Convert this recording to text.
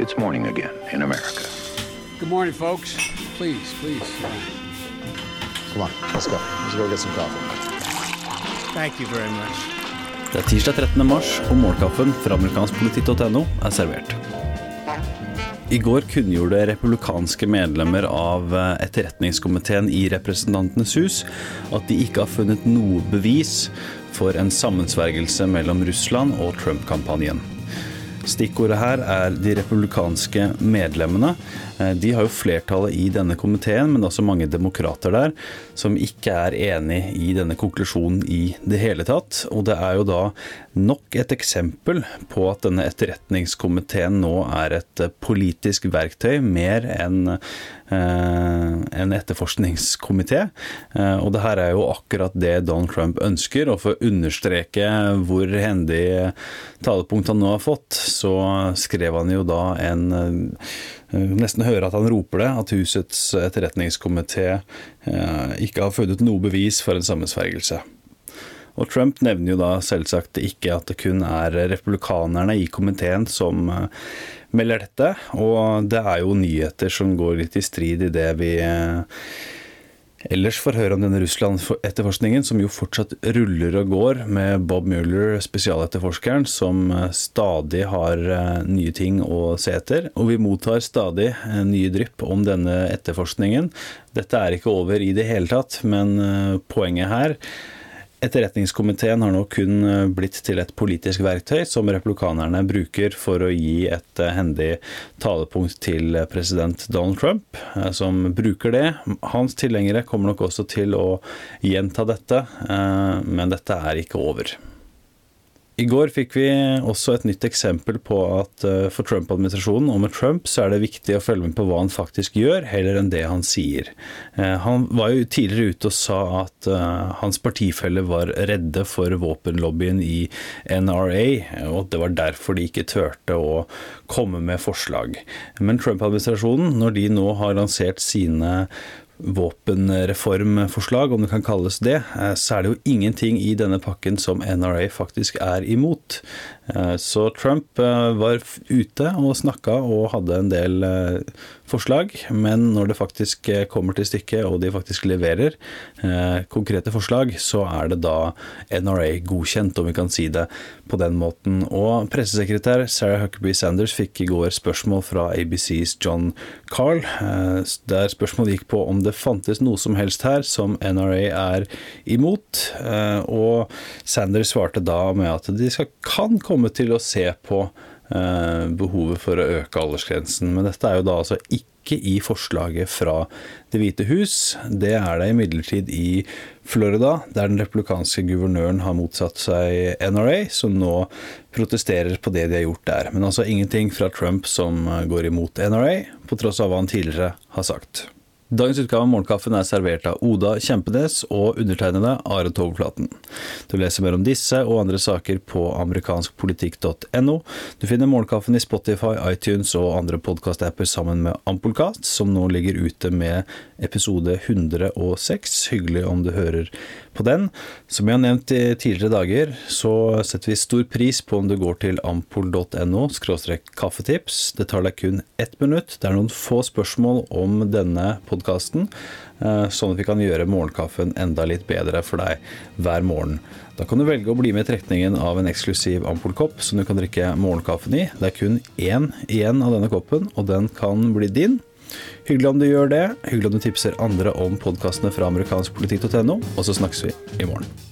It's morning again in America. Good morning, folks. Please, please. Come on, let's go. Let's go get some coffee. Thank you very much. Det er tirsdag 13. mars, og morgenkaffen fra amerikanskpolitikk.no er servert. I går kunngjorde republikanske medlemmer av eh, etterretningskomiteen i Representantenes hus at de ikke har funnet noe bevis for en sammensvergelse mellom Russland og Trump-kampanjen. Stikkordet her er de republikanske medlemmene. Eh, de har jo flertallet i denne komiteen, men også mange demokrater der som ikke er enig i denne konklusjonen i det hele tatt. Og det er jo da nok et eksempel på at denne etterretningskomiteen nå er et eh, politisk verktøy mer enn en etterforskningskomité. Og det her er jo akkurat det Donald Trump ønsker. Og for å understreke hvor hendig talepunkt han nå har fått, så skrev han jo da en nesten høre at han roper det, at husets etterretningskomité eh, ikke har funnet noe bevis for en sammensvergelse. Og Trump nevner jo da selvsagt ikke at det kun er republikanerne i komiteen som eh, melder dette, og det er jo nyheter som går litt i strid i det vi eh, ellers får høre om denne Russland-etterforskningen, som jo fortsatt ruller og går, med Bob Mueller, spesialetterforskeren, som eh, stadig har nye ting å se etter. Og vi mottar stadig nye drypp om denne etterforskningen. Dette er ikke over i det hele tatt, men poenget her Etterretningskomiteen har nå kun eh, blitt til et politisk verktøy som republikanerne bruker for å gi et eh, hendig talepunkt til president Donald Trump, eh, som bruker det. Hans tilhengere kommer nok også til å gjenta dette, men dette er ikke over. I går fikk vi også et nytt eksempel på at eh, for Trump-administrasjonen og med Trump så er det viktig å følge med på hva han faktisk gjør, heller enn det han sier. Eh, han var jo tidligere ute og sa at eh, hans partifeller var redde for våpenlobbyen i NRA, og det var derfor de ikke turte å komme med forslag. Men Trump-administrasjonen, når de nå har lansert sine våpenreformforslag, om det kan kalles det, eh, så er det jo ingenting i denne pakken som NRA faktisk er imot. Eh, så Trump eh, var ute og snakka og hadde en del forslag, men når det faktisk kommer til stykket og de faktisk leverer konkrete forslag, så er det da NRA godkjent, om vi kan si det på den måten. Og pressesekretær Sarah Huckabee Sanders fikk i går spørsmål fra ABCs John Carl, der spørsmålet gikk på om det fantes noe som helst her som NRA er imot, og Sanders svarte da med at de skal, kan komme til å se på eh, behovet for å øke aldersgrensen. Men dette er jo da altså ikke i forslaget fra Det hvite hus. Det er det imidlertid i Florida, der den republikanske guvernøren har motsatt seg NRA, som nå protesterer på det de har gjort der. Men altså ingenting fra Trump som går imot NRA, på tross av hva han tidligere har sagt. Dagens utgave av Morgenkaffen er servert av Oda Kjempenes og undertegnede Are Togflaten. Du leser mer om disse og andre saker på amerikanskpolitikk.no. Du finner Morgenkaffen i Spotify, iTunes og andre podkastapper sammen med Ampolkast, som nå ligger ute med episode 106. Hyggelig om du hører på den. Som jeg har nevnt i tidligere dager, så setter vi stor pris på om du går til ampol.no kaffetips. Det tar deg kun ett minutt. Det er noen få spørsmål om denne podkasten, eh, sånn at vi kan gjøre morgenkaffen enda litt bedre for deg hver morgen. Da kan du velge å bli med i trekningen av en eksklusiv ampullkopp som du kan drikke morgenkaffen i. Det er kun én igjen av denne koppen, og den kan bli din. Hyggelig om du gjør det. Hyggelig om du tipser andre om podkastene fra amerikanskpolitikk.no, og så snakkes vi i morgen.